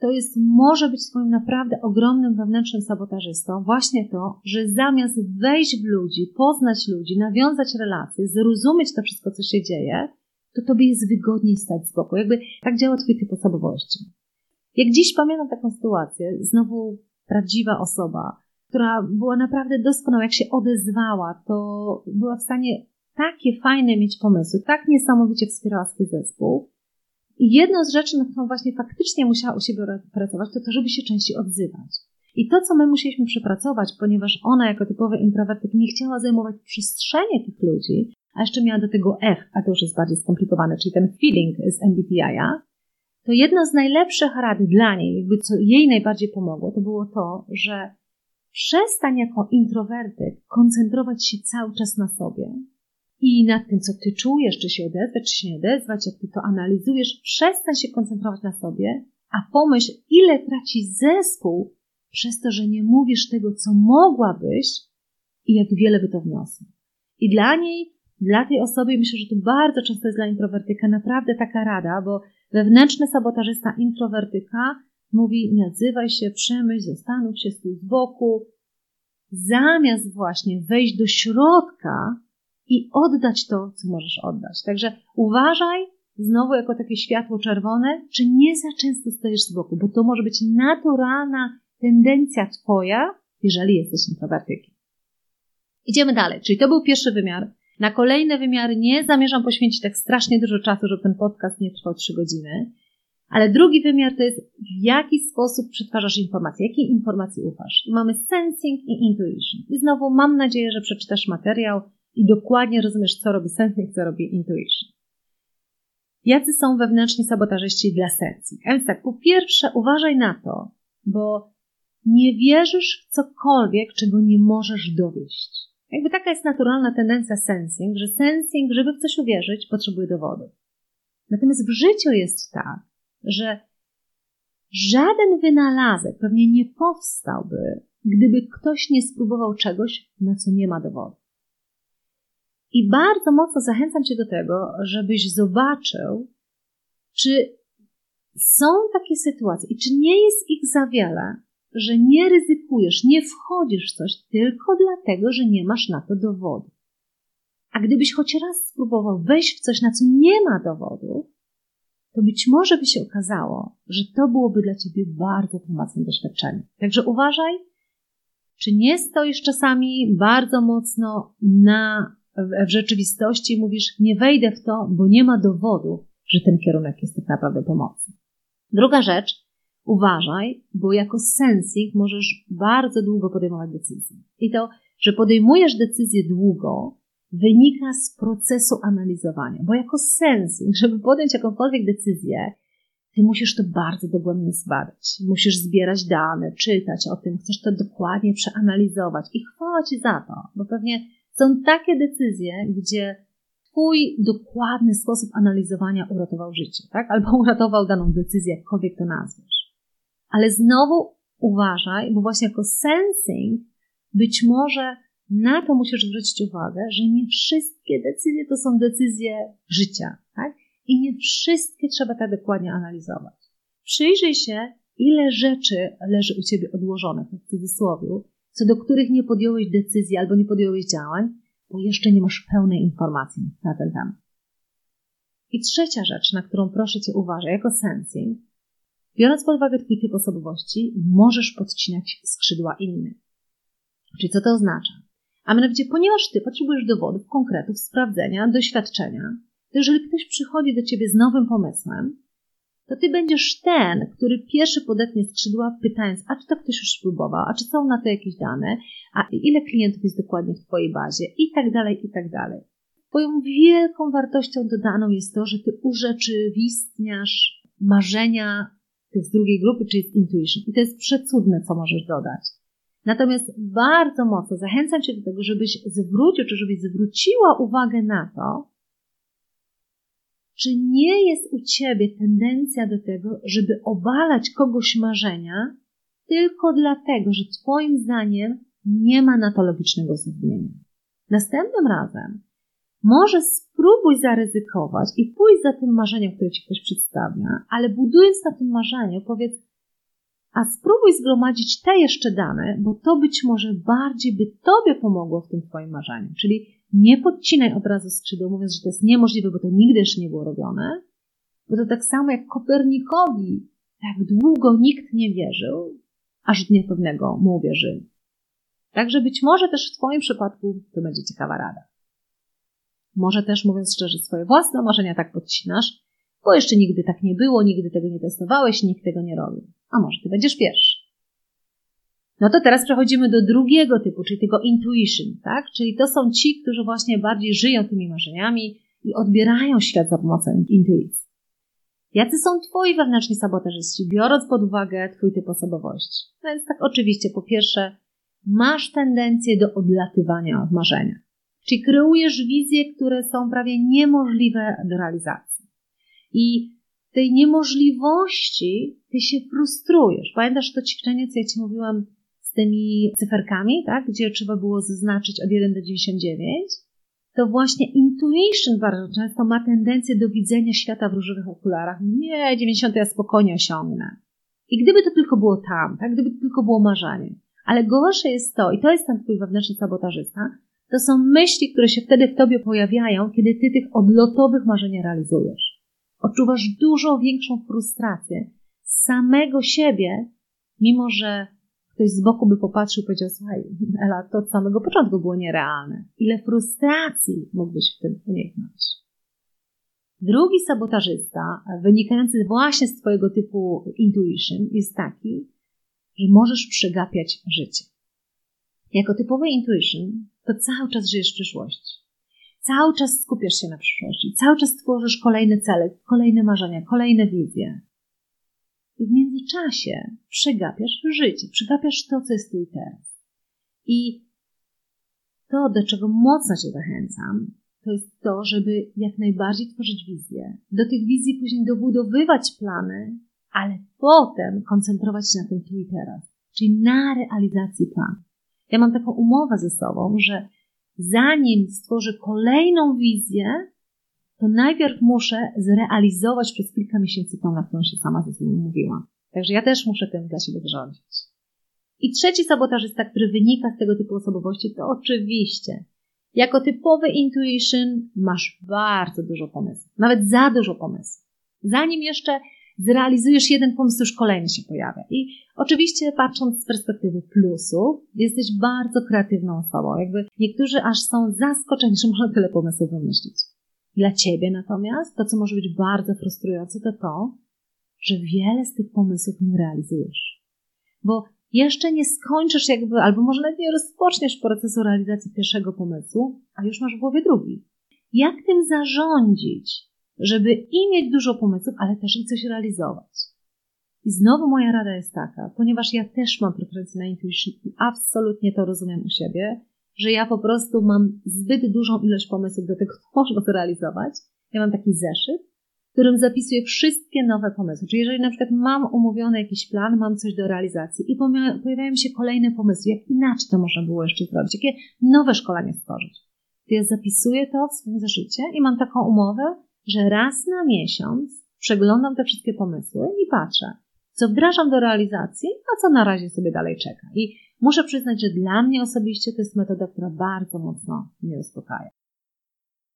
to jest, może być swoim naprawdę ogromnym wewnętrznym sabotażystą właśnie to, że zamiast wejść w ludzi, poznać ludzi, nawiązać relacje, zrozumieć to wszystko, co się dzieje, to tobie jest wygodniej stać z boku. Jakby tak działa twój typ osobowości. Jak dziś pamiętam taką sytuację, znowu prawdziwa osoba, która była naprawdę doskonała, jak się odezwała, to była w stanie takie fajne mieć pomysły, tak niesamowicie wspierała swój zespół, i jedną z rzeczy, na którą właśnie faktycznie musiała u siebie pracować, to to, żeby się częściej odzywać. I to, co my musieliśmy przepracować, ponieważ ona jako typowy introwertyk nie chciała zajmować przestrzenie tych ludzi, a jeszcze miała do tego F, a to już jest bardziej skomplikowane, czyli ten feeling z MBTI-a, to jedna z najlepszych rad dla niej, jakby co jej najbardziej pomogło, to było to, że przestań jako introwertyk koncentrować się cały czas na sobie, i nad tym, co ty czujesz, czy się odezwać, czy się nie odezwać, jak ty to analizujesz, przestań się koncentrować na sobie, a pomyśl, ile traci zespół przez to, że nie mówisz tego, co mogłabyś i jak wiele by to wniosło. I dla niej, dla tej osoby, myślę, że to bardzo często jest dla introwertyka naprawdę taka rada, bo wewnętrzny sabotażysta introwertyka mówi, nie odzywaj się, przemyśl, zastanów się, stój z boku, zamiast właśnie wejść do środka i oddać to, co możesz oddać. Także uważaj znowu jako takie światło czerwone, czy nie za często stoisz z boku, bo to może być naturalna tendencja Twoja, jeżeli jesteś introwertykiem. Idziemy dalej, czyli to był pierwszy wymiar. Na kolejne wymiary nie zamierzam poświęcić tak strasznie dużo czasu, żeby ten podcast nie trwał 3 godziny. Ale drugi wymiar to jest, w jaki sposób przetwarzasz informacje, jakiej informacji ufasz. I mamy sensing i intuition. I znowu mam nadzieję, że przeczytasz materiał, i dokładnie rozumiesz, co robi sensing, co robi intuition. Jacy są wewnętrzni sabotażyści dla sensing? A więc tak, po pierwsze uważaj na to, bo nie wierzysz w cokolwiek, czego nie możesz dowieść. Jakby taka jest naturalna tendencja sensing, że sensing, żeby w coś uwierzyć, potrzebuje dowodu. Natomiast w życiu jest tak, że żaden wynalazek pewnie nie powstałby, gdyby ktoś nie spróbował czegoś, na co nie ma dowodu. I bardzo mocno zachęcam Cię do tego, żebyś zobaczył, czy są takie sytuacje i czy nie jest ich za wiele, że nie ryzykujesz, nie wchodzisz w coś tylko dlatego, że nie masz na to dowodu. A gdybyś choć raz spróbował wejść w coś, na co nie ma dowodu, to być może by się okazało, że to byłoby dla ciebie bardzo pomocne doświadczenie. Także uważaj, czy nie stoisz czasami bardzo mocno na, w, w rzeczywistości i mówisz, nie wejdę w to, bo nie ma dowodu, że ten kierunek jest tak naprawdę pomocny. Druga rzecz, uważaj, bo jako sensing możesz bardzo długo podejmować decyzje. I to, że podejmujesz decyzję długo, wynika z procesu analizowania. Bo jako sensing, żeby podjąć jakąkolwiek decyzję, ty musisz to bardzo dogłębnie zbadać. Musisz zbierać dane, czytać o tym, chcesz to dokładnie przeanalizować. I chwała ci za to, bo pewnie są takie decyzje, gdzie twój dokładny sposób analizowania uratował życie, tak? Albo uratował daną decyzję, jakkolwiek to nazwiesz. Ale znowu uważaj, bo właśnie jako sensing być może na to musisz zwrócić uwagę, że nie wszystkie decyzje to są decyzje życia, tak? I nie wszystkie trzeba tak dokładnie analizować. Przyjrzyj się, ile rzeczy leży u ciebie odłożonych, w cudzysłowie, co do których nie podjąłeś decyzji albo nie podjąłeś działań, bo jeszcze nie masz pełnej informacji na ten temat. I trzecia rzecz, na którą proszę Cię uważać, jako sensing, biorąc pod uwagę Twój typ osobowości, możesz podcinać skrzydła innych. Czyli co to oznacza? A mianowicie, ponieważ Ty potrzebujesz dowodów, konkretów, sprawdzenia, doświadczenia, to jeżeli ktoś przychodzi do Ciebie z nowym pomysłem, to Ty będziesz ten, który pierwszy podetnie skrzydła, pytając, a czy to ktoś już spróbował, a czy są na to jakieś dane, a ile klientów jest dokładnie w Twojej bazie i tak dalej, i tak dalej. Twoją wielką wartością dodaną jest to, że Ty urzeczywistniasz marzenia tych z drugiej grupy, czyli z intuition. I to jest przecudne, co możesz dodać. Natomiast bardzo mocno zachęcam Cię do tego, żebyś zwrócił, czy żebyś zwróciła uwagę na to, czy nie jest u Ciebie tendencja do tego, żeby obalać kogoś marzenia tylko dlatego, że Twoim zdaniem nie ma na to logicznego uzasadnienia. Następnym razem może spróbuj zaryzykować i pójść za tym marzeniem, które Ci ktoś przedstawia, ale budując na tym marzeniu, powiedz, a spróbuj zgromadzić te jeszcze dane, bo to być może bardziej by Tobie pomogło w tym Twoim marzeniu. Czyli nie podcinaj od razu skrzydeł, mówiąc, że to jest niemożliwe, bo to nigdy jeszcze nie było robione, bo to tak samo jak Kopernikowi tak długo nikt nie wierzył, aż dnia pewnego mu uwierzyli. Także być może też w Twoim przypadku to będzie ciekawa rada. Może też, mówiąc szczerze, swoje własne marzenia tak podcinasz, bo jeszcze nigdy tak nie było, nigdy tego nie testowałeś, nikt tego nie robił. A może Ty będziesz pierwszy. No to teraz przechodzimy do drugiego typu, czyli tego intuition, tak? Czyli to są ci, którzy właśnie bardziej żyją tymi marzeniami i odbierają świat za pomocą intuicji. Jacy są twoi wewnętrzni sabotażyści, biorąc pod uwagę twój typ osobowości? No więc tak oczywiście, po pierwsze, masz tendencję do odlatywania od marzenia. Czyli kreujesz wizje, które są prawie niemożliwe do realizacji. I tej niemożliwości ty się frustrujesz. Pamiętasz to ćwiczenie, co ja ci mówiłam z tymi cyferkami, tak? gdzie trzeba było zaznaczyć od 1 do 99, to właśnie intuition bardzo często ma tendencję do widzenia świata w różowych okularach. Nie, 90 ja spokojnie osiągnę. I gdyby to tylko było tam, tak? gdyby to tylko było marzenie. Ale gorsze jest to, i to jest ten twój wewnętrzny sabotażysta, to są myśli, które się wtedy w tobie pojawiają, kiedy ty tych odlotowych marzeń realizujesz. Odczuwasz dużo większą frustrację samego siebie, mimo że ktoś z boku by popatrzył i powiedział, słuchaj, Ela, to od samego początku było nierealne. Ile frustracji mógłbyś w tym uniknąć? Drugi sabotażysta, wynikający właśnie z Twojego typu intuition, jest taki, że możesz przegapiać życie. Jako typowy intuition, to cały czas żyjesz w przyszłości. cały czas skupiasz się na przyszłości, cały czas tworzysz kolejne cele, kolejne marzenia, kolejne wizje. I w międzyczasie przegapiasz życie, przegapiasz to, co jest tu i teraz. I to, do czego mocno Cię zachęcam, to jest to, żeby jak najbardziej tworzyć wizję. Do tych wizji później dobudowywać plany, ale potem koncentrować się na tym tu i teraz, czyli na realizacji planu. Ja mam taką umowę ze sobą, że zanim stworzę kolejną wizję, to najpierw muszę zrealizować przez kilka miesięcy tą, na którą się sama ze sobą mówiłam. Także ja też muszę tym dla siebie wyrządzić. I trzeci sabotażysta, który wynika z tego typu osobowości, to oczywiście jako typowy intuition masz bardzo dużo pomysłów, nawet za dużo pomysłów. Zanim jeszcze zrealizujesz jeden pomysł, już kolejny się pojawia. I oczywiście patrząc z perspektywy plusów, jesteś bardzo kreatywną osobą. Jakby niektórzy aż są zaskoczeni, że można tyle pomysłów wymyślić. Dla ciebie natomiast to, co może być bardzo frustrujące, to to, że wiele z tych pomysłów nie realizujesz. Bo jeszcze nie skończysz jakby, albo może nawet nie rozpoczniesz procesu realizacji pierwszego pomysłu, a już masz w głowie drugi. Jak tym zarządzić, żeby i mieć dużo pomysłów, ale też i coś realizować? I znowu moja rada jest taka, ponieważ ja też mam preferencję na intuition i absolutnie to rozumiem u siebie, że ja po prostu mam zbyt dużą ilość pomysłów do tego, co można zrealizować. Ja mam taki zeszyt, w którym zapisuję wszystkie nowe pomysły. Czyli jeżeli na przykład mam umówiony jakiś plan, mam coś do realizacji i pojawiają się kolejne pomysły, jak inaczej to można było jeszcze zrobić, jakie nowe szkolenie stworzyć, to ja zapisuję to w swoim zeszycie i mam taką umowę, że raz na miesiąc przeglądam te wszystkie pomysły i patrzę, co wdrażam do realizacji, a co na razie sobie dalej czeka. I muszę przyznać, że dla mnie osobiście to jest metoda, która bardzo mocno mnie uspokaja.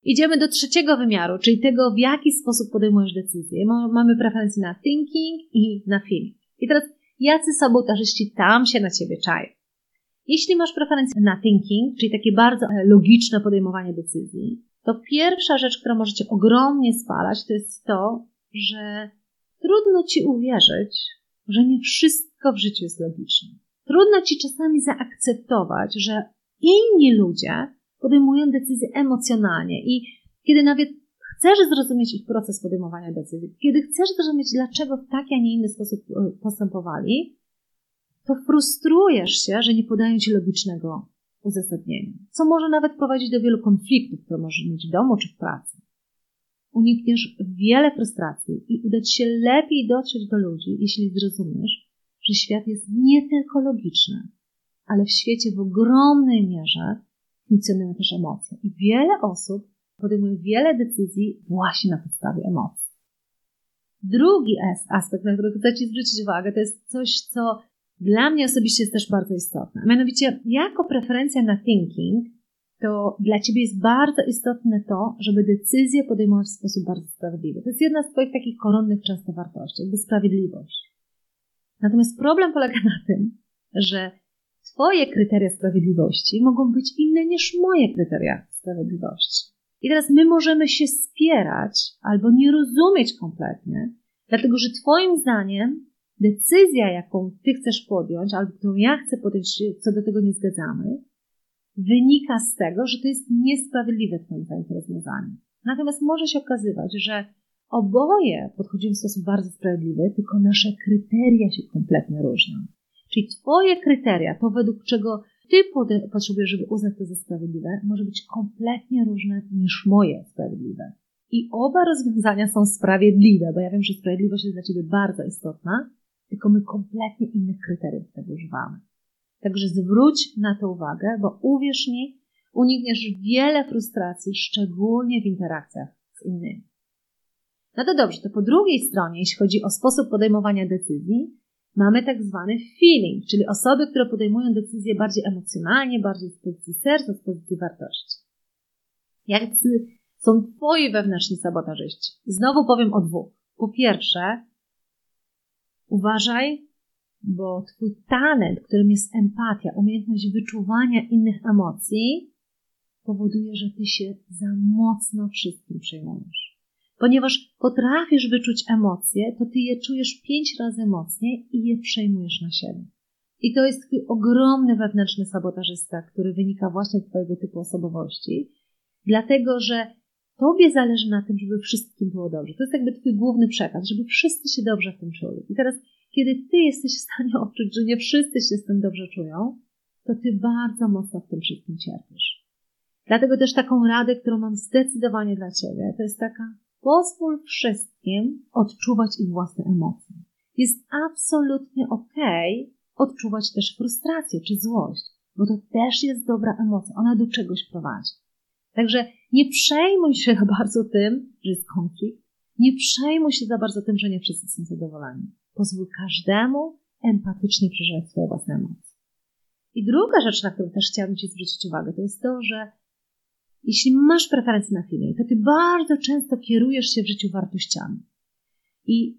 Idziemy do trzeciego wymiaru, czyli tego, w jaki sposób podejmujesz decyzje. Mamy preferencje na thinking i na feeling. I teraz, jacy sabotażyści tam się na ciebie czają? Jeśli masz preferencje na thinking, czyli takie bardzo e, logiczne podejmowanie decyzji, to pierwsza rzecz, która może cię ogromnie spalać, to jest to, że trudno ci uwierzyć, że nie wszystko w życiu jest logiczne. Trudno ci czasami zaakceptować, że inni ludzie podejmują decyzje emocjonalnie i kiedy nawet chcesz zrozumieć ich proces podejmowania decyzji, kiedy chcesz zrozumieć, dlaczego w taki, a nie inny sposób e, postępowali, to frustrujesz się, że nie podają ci logicznego uzasadnienia, co może nawet prowadzić do wielu konfliktów, które możesz mieć w domu czy w pracy. Unikniesz wiele frustracji i uda ci się lepiej dotrzeć do ludzi, jeśli zrozumiesz, że świat jest nie tylko logiczny, ale w świecie w ogromnej mierze funkcjonują też emocje. I wiele osób podejmuje wiele decyzji właśnie na podstawie emocji. Drugi aspekt, na który chcę Ci zwrócić uwagę, to jest coś, co dla mnie osobiście jest też bardzo istotne. Mianowicie, jako preferencja na thinking, to dla Ciebie jest bardzo istotne to, żeby decyzje podejmować w sposób bardzo sprawiedliwy. To jest jedna z Twoich takich koronnych często wartości, jakby sprawiedliwość. Natomiast problem polega na tym, że Twoje kryteria sprawiedliwości mogą być inne niż moje kryteria sprawiedliwości. I teraz my możemy się spierać albo nie rozumieć kompletnie, dlatego że Twoim zdaniem decyzja, jaką Ty chcesz podjąć, albo którą ja chcę podjąć, co do tego nie zgadzamy, wynika z tego, że to jest niesprawiedliwe Twoim rozwiązanie. Natomiast może się okazywać, że oboje podchodzimy w sposób bardzo sprawiedliwy, tylko nasze kryteria się kompletnie różnią. Czyli Twoje kryteria, to według czego Ty potrzebujesz, żeby uznać to za sprawiedliwe, może być kompletnie różne niż moje sprawiedliwe. I oba rozwiązania są sprawiedliwe, bo ja wiem, że sprawiedliwość jest dla Ciebie bardzo istotna, tylko my kompletnie innych kryteriów tego używamy. Także zwróć na to uwagę, bo uwierz mi, unikniesz wiele frustracji, szczególnie w interakcjach z innymi. No to dobrze, to po drugiej stronie, jeśli chodzi o sposób podejmowania decyzji, mamy tak zwany feeling, czyli osoby, które podejmują decyzje bardziej emocjonalnie, bardziej z pozycji serca, z pozycji wartości. Jak są Twoi wewnętrzni sabotażyści? Znowu powiem o dwóch. Po pierwsze, uważaj, bo Twój talent, którym jest empatia, umiejętność wyczuwania innych emocji, powoduje, że Ty się za mocno wszystkim przejmujesz. Ponieważ potrafisz wyczuć emocje, to ty je czujesz pięć razy mocniej i je przejmujesz na siebie. I to jest twój ogromny wewnętrzny sabotażysta, który wynika właśnie z twojego typu osobowości. dlatego że Tobie zależy na tym, żeby wszystkim było dobrze. To jest jakby Twój główny przekaz, żeby wszyscy się dobrze w tym czuli. I teraz, kiedy Ty jesteś w stanie odczuć, że nie wszyscy się z tym dobrze czują, to Ty bardzo mocno w tym wszystkim cierpisz. Dlatego też taką radę, którą mam zdecydowanie dla Ciebie, to jest taka, pozwól wszystkim odczuwać ich własne emocje. Jest absolutnie okej okay odczuwać też frustrację czy złość, bo to też jest dobra emocja, ona do czegoś prowadzi. Także nie przejmuj się za bardzo tym, że jest konflikt, nie przejmuj się za bardzo tym, że nie wszyscy są zadowoleni. Pozwól każdemu empatycznie przeżywać swoje własne emocje. I druga rzecz, na którą też chciałabym Ci zwrócić uwagę, to jest to, że jeśli masz preferencje na feeling, to Ty bardzo często kierujesz się w życiu wartościami. I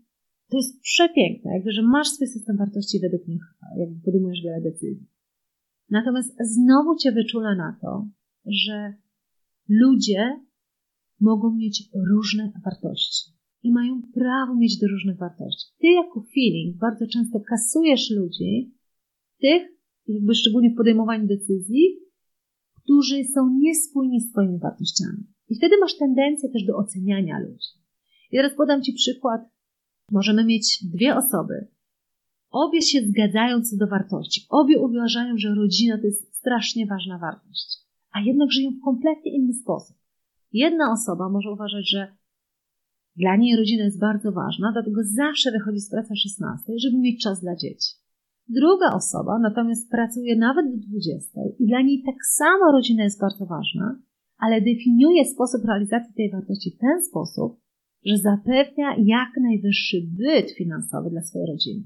to jest przepiękne, jakby, że masz swój system wartości według nich, jakby podejmujesz wiele decyzji. Natomiast znowu Cię wyczula na to, że ludzie mogą mieć różne wartości i mają prawo mieć do różnych wartości. Ty jako feeling bardzo często kasujesz ludzi, tych, jakby szczególnie w podejmowaniu decyzji, którzy są niespójni z Twoimi wartościami. I wtedy masz tendencję też do oceniania ludzi. I teraz podam Ci przykład. Możemy mieć dwie osoby. Obie się zgadzają co do wartości. Obie uważają, że rodzina to jest strasznie ważna wartość a jednak żyją w kompletnie inny sposób. Jedna osoba może uważać, że dla niej rodzina jest bardzo ważna, dlatego zawsze wychodzi z pracy o 16, żeby mieć czas dla dzieci. Druga osoba natomiast pracuje nawet do 20 i dla niej tak samo rodzina jest bardzo ważna, ale definiuje sposób realizacji tej wartości w ten sposób, że zapewnia jak najwyższy byt finansowy dla swojej rodziny.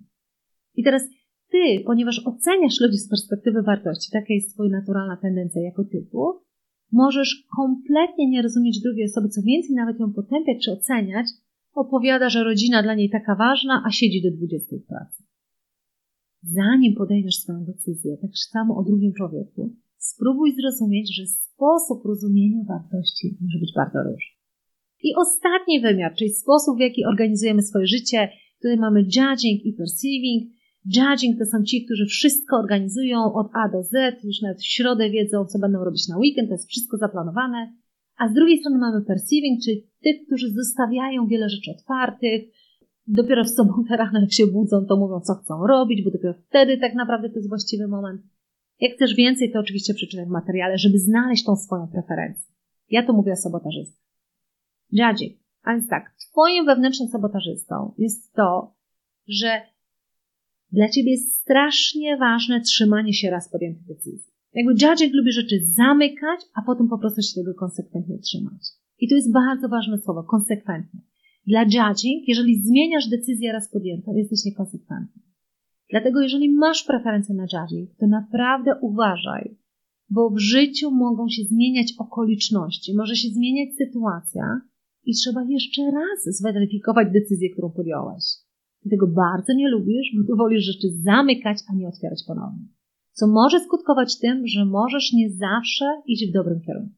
I teraz ty, ponieważ oceniasz ludzi z perspektywy wartości, taka jest twoja naturalna tendencja jako typu, możesz kompletnie nie rozumieć drugiej osoby, co więcej, nawet ją potępiać czy oceniać, opowiada, że rodzina dla niej taka ważna, a siedzi do 20 w pracy. Zanim podejmiesz swoją decyzję, tak samo o drugim człowieku, spróbuj zrozumieć, że sposób rozumienia wartości może być bardzo różny. I ostatni wymiar, czyli sposób, w jaki organizujemy swoje życie, tutaj mamy judging i perceiving, Judging to są ci, którzy wszystko organizują od A do Z, już nawet w środę wiedzą, co będą robić na weekend, to jest wszystko zaplanowane. A z drugiej strony mamy perceiving, czyli tych, którzy zostawiają wiele rzeczy otwartych, dopiero w sobotę rano, jak się budzą, to mówią, co chcą robić, bo dopiero wtedy tak naprawdę to jest właściwy moment. Jak chcesz więcej, to oczywiście przeczytaj w materiale, żeby znaleźć tą swoją preferencję. Ja to mówię o sabotażystach. Judging. A więc tak, twoim wewnętrznym sabotażystą jest to, że dla ciebie jest strasznie ważne trzymanie się raz podjętych decyzji. Jakby judging lubi rzeczy zamykać, a potem po prostu się tego konsekwentnie trzymać. I to jest bardzo ważne słowo, konsekwentnie. Dla judging, jeżeli zmieniasz decyzję raz podjętą, jesteś niekonsekwentny. Dlatego jeżeli masz preferencję na judging, to naprawdę uważaj, bo w życiu mogą się zmieniać okoliczności, może się zmieniać sytuacja i trzeba jeszcze raz zweryfikować decyzję, którą podjąłeś. Ty tego bardzo nie lubisz, bo wolisz rzeczy zamykać, a nie otwierać ponownie. Co może skutkować tym, że możesz nie zawsze iść w dobrym kierunku.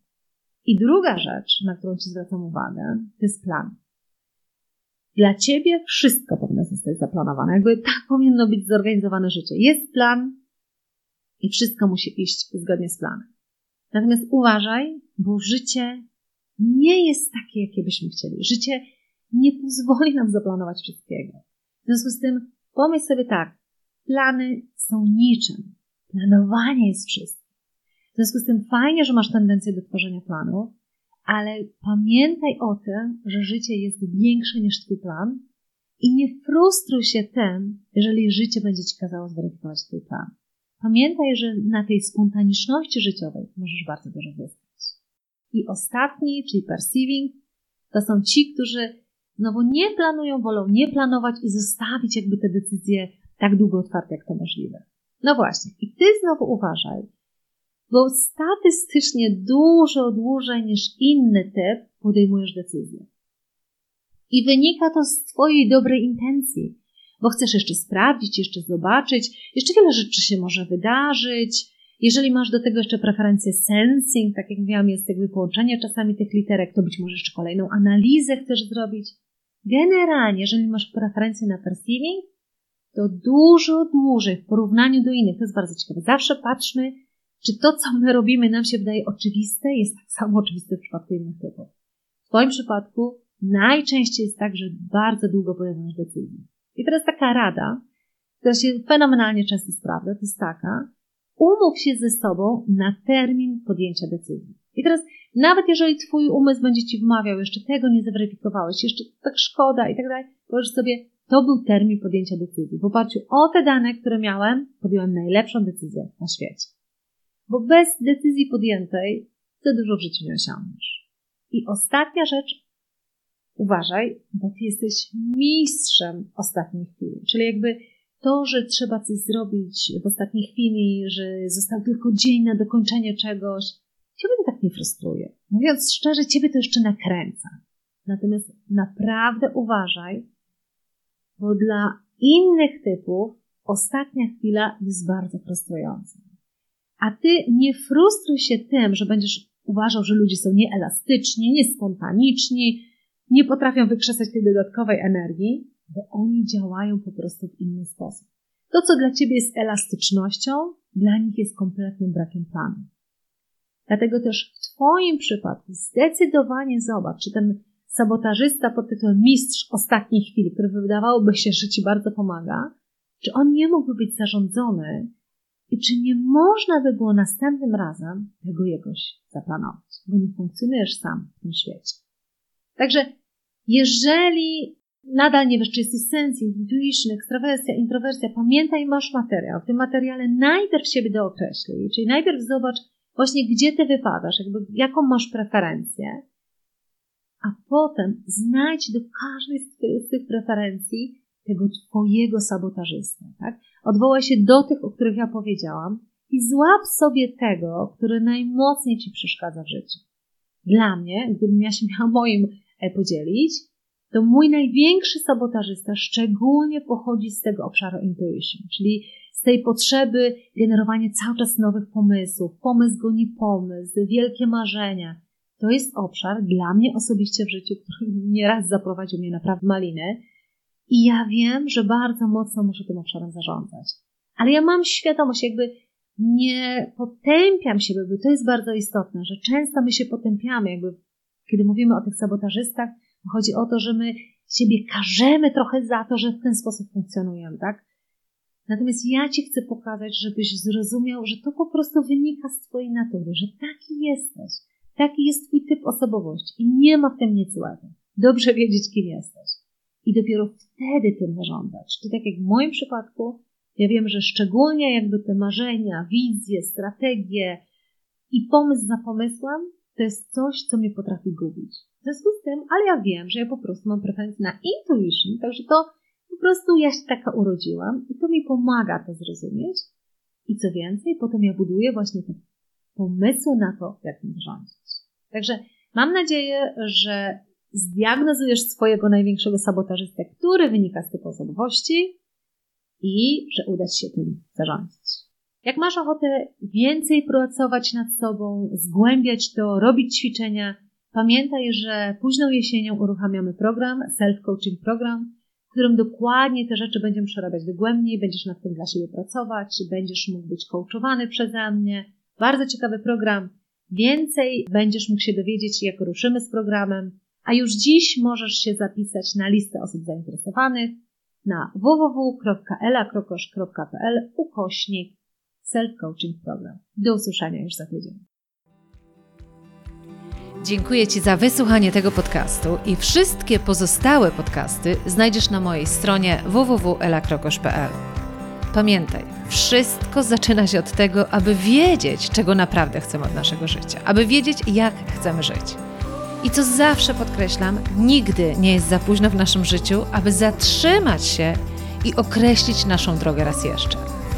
I druga rzecz, na którą Ci zwracam uwagę, to jest plan. Dla Ciebie wszystko powinno zostać zaplanowane. Jakby tak powinno być zorganizowane życie. Jest plan i wszystko musi iść zgodnie z planem. Natomiast uważaj, bo życie nie jest takie, jakie byśmy chcieli. Życie nie pozwoli nam zaplanować wszystkiego. W związku z tym pomyśl sobie tak, plany są niczym. Planowanie jest wszystkim. W związku z tym fajnie, że masz tendencję do tworzenia planów, ale pamiętaj o tym, że życie jest większe niż twój plan i nie frustruj się tym, jeżeli życie będzie ci kazało zweryfikować twój plan. Pamiętaj, że na tej spontaniczności życiowej możesz bardzo dużo zyskać. I ostatni, czyli perceiving, to są ci, którzy Znowu nie planują, wolą nie planować i zostawić jakby te decyzje tak długo otwarte, jak to możliwe. No właśnie, i ty znowu uważaj, bo statystycznie dużo dłużej niż inny typ podejmujesz decyzję. I wynika to z Twojej dobrej intencji, bo chcesz jeszcze sprawdzić, jeszcze zobaczyć, jeszcze wiele rzeczy się może wydarzyć. Jeżeli masz do tego jeszcze preferencję sensing, tak jak mówiłam, jest jakby połączenie czasami tych literek, to być może jeszcze kolejną analizę chcesz zrobić. Generalnie, jeżeli masz preferencję na perceiving, to dużo dłużej w porównaniu do innych, to jest bardzo ciekawe. Zawsze patrzmy, czy to, co my robimy, nam się wydaje oczywiste, jest tak samo oczywiste w przypadku innych typów. W Twoim przypadku najczęściej jest tak, że bardzo długo podejmujesz decyzję. I teraz taka rada, która się fenomenalnie często sprawdza, to jest taka, umów się ze sobą na termin podjęcia decyzji. I teraz, nawet jeżeli Twój umysł będzie Ci wmawiał, jeszcze tego nie zweryfikowałeś, jeszcze tak szkoda i tak dalej, powiesz sobie, to był termin podjęcia decyzji. W oparciu o te dane, które miałem, podjąłem najlepszą decyzję na świecie. Bo bez decyzji podjętej za dużo w życiu nie osiągniesz. I ostatnia rzecz, uważaj, bo ty jesteś mistrzem ostatniej chwili. Czyli jakby to, że trzeba coś zrobić w ostatniej chwili, że został tylko dzień na dokończenie czegoś, ciebie to tak nie frustruje. Mówiąc szczerze, ciebie to jeszcze nakręca. Natomiast naprawdę uważaj, bo dla innych typów ostatnia chwila jest bardzo frustrująca. A ty nie frustruj się tym, że będziesz uważał, że ludzie są nieelastyczni, niespontaniczni, nie potrafią wykrzesać tej dodatkowej energii, bo oni działają po prostu w inny sposób. To, co dla ciebie jest elastycznością, dla nich jest kompletnym brakiem planu. Dlatego też w Twoim przypadku zdecydowanie zobacz, czy ten sabotażysta pod tytułem mistrz ostatniej chwili, który wydawałoby się, że Ci bardzo pomaga, czy on nie mógłby być zarządzony i czy nie można by było następnym razem tego jakoś zaplanować, bo nie funkcjonujesz sam w tym świecie. Także jeżeli nadal nie wiesz, czy jesteś sens, intuition, ekstrawersja, introwersja, pamiętaj, masz materiał. W tym materiale najpierw siebie dookreślij, czyli najpierw zobacz właśnie, gdzie ty wypadasz, jakby, jaką masz preferencję, a potem znajdź do każdej z tych preferencji tego twojego sabotażystę, tak? Odwołaj się do tych, o których ja powiedziałam i złap sobie tego, który najmocniej ci przeszkadza w życiu. Dla mnie, gdybym ja się miała moim e, podzielić, to mój największy sabotażysta szczególnie pochodzi z tego obszaru intuition, czyli z tej potrzeby generowania cały czas nowych pomysłów. Pomysł goni pomysł, wielkie marzenia. To jest obszar dla mnie osobiście w życiu, który nieraz zaprowadził mnie naprawdę maliny. I ja wiem, że bardzo mocno muszę tym obszarem zarządzać. Ale ja mam świadomość, jakby nie potępiam siebie, bo to jest bardzo istotne, że często my się potępiamy, jakby kiedy mówimy o tych sabotażystach, chodzi o to, że my siebie karzemy trochę za to, że w ten sposób funkcjonujemy, tak? Natomiast ja Ci chcę pokazać, żebyś zrozumiał, że to po prostu wynika z Twojej natury, że taki jesteś. Taki jest Twój typ osobowości i nie ma w tym nic złego. Dobrze wiedzieć, kim jesteś. I dopiero wtedy tym zarządzać. Czy tak jak w moim przypadku, ja wiem, że szczególnie jakby te marzenia, wizje, strategie i pomysł za pomysłem, to jest coś, co mnie potrafi gubić. W związku z tym, ale ja wiem, że ja po prostu mam preferencję na intuition, także to po prostu ja się taka urodziłam i to mi pomaga to zrozumieć. I co więcej, potem ja buduję właśnie te pomysły na to, jak tym rządzić. Także mam nadzieję, że zdiagnozujesz swojego największego sabotażystę, który wynika z typu osobowości i że uda Ci się tym zarządzić. Jak masz ochotę więcej pracować nad sobą, zgłębiać to, robić ćwiczenia, pamiętaj, że późną jesienią uruchamiamy program, self-coaching program, w którym dokładnie te rzeczy będziemy przerabiać dogłębniej, będziesz nad tym dla siebie pracować, będziesz mógł być coachowany przeze mnie. Bardzo ciekawy program. Więcej będziesz mógł się dowiedzieć, jak ruszymy z programem, a już dziś możesz się zapisać na listę osób zainteresowanych na www.elakrokosz.pl ukośnik self-coaching program. Do usłyszenia już za tydzień. Dziękuję Ci za wysłuchanie tego podcastu i wszystkie pozostałe podcasty znajdziesz na mojej stronie www.elakrokosz.pl. Pamiętaj, wszystko zaczyna się od tego, aby wiedzieć, czego naprawdę chcemy od naszego życia, aby wiedzieć, jak chcemy żyć. I co zawsze podkreślam, nigdy nie jest za późno w naszym życiu, aby zatrzymać się i określić naszą drogę raz jeszcze.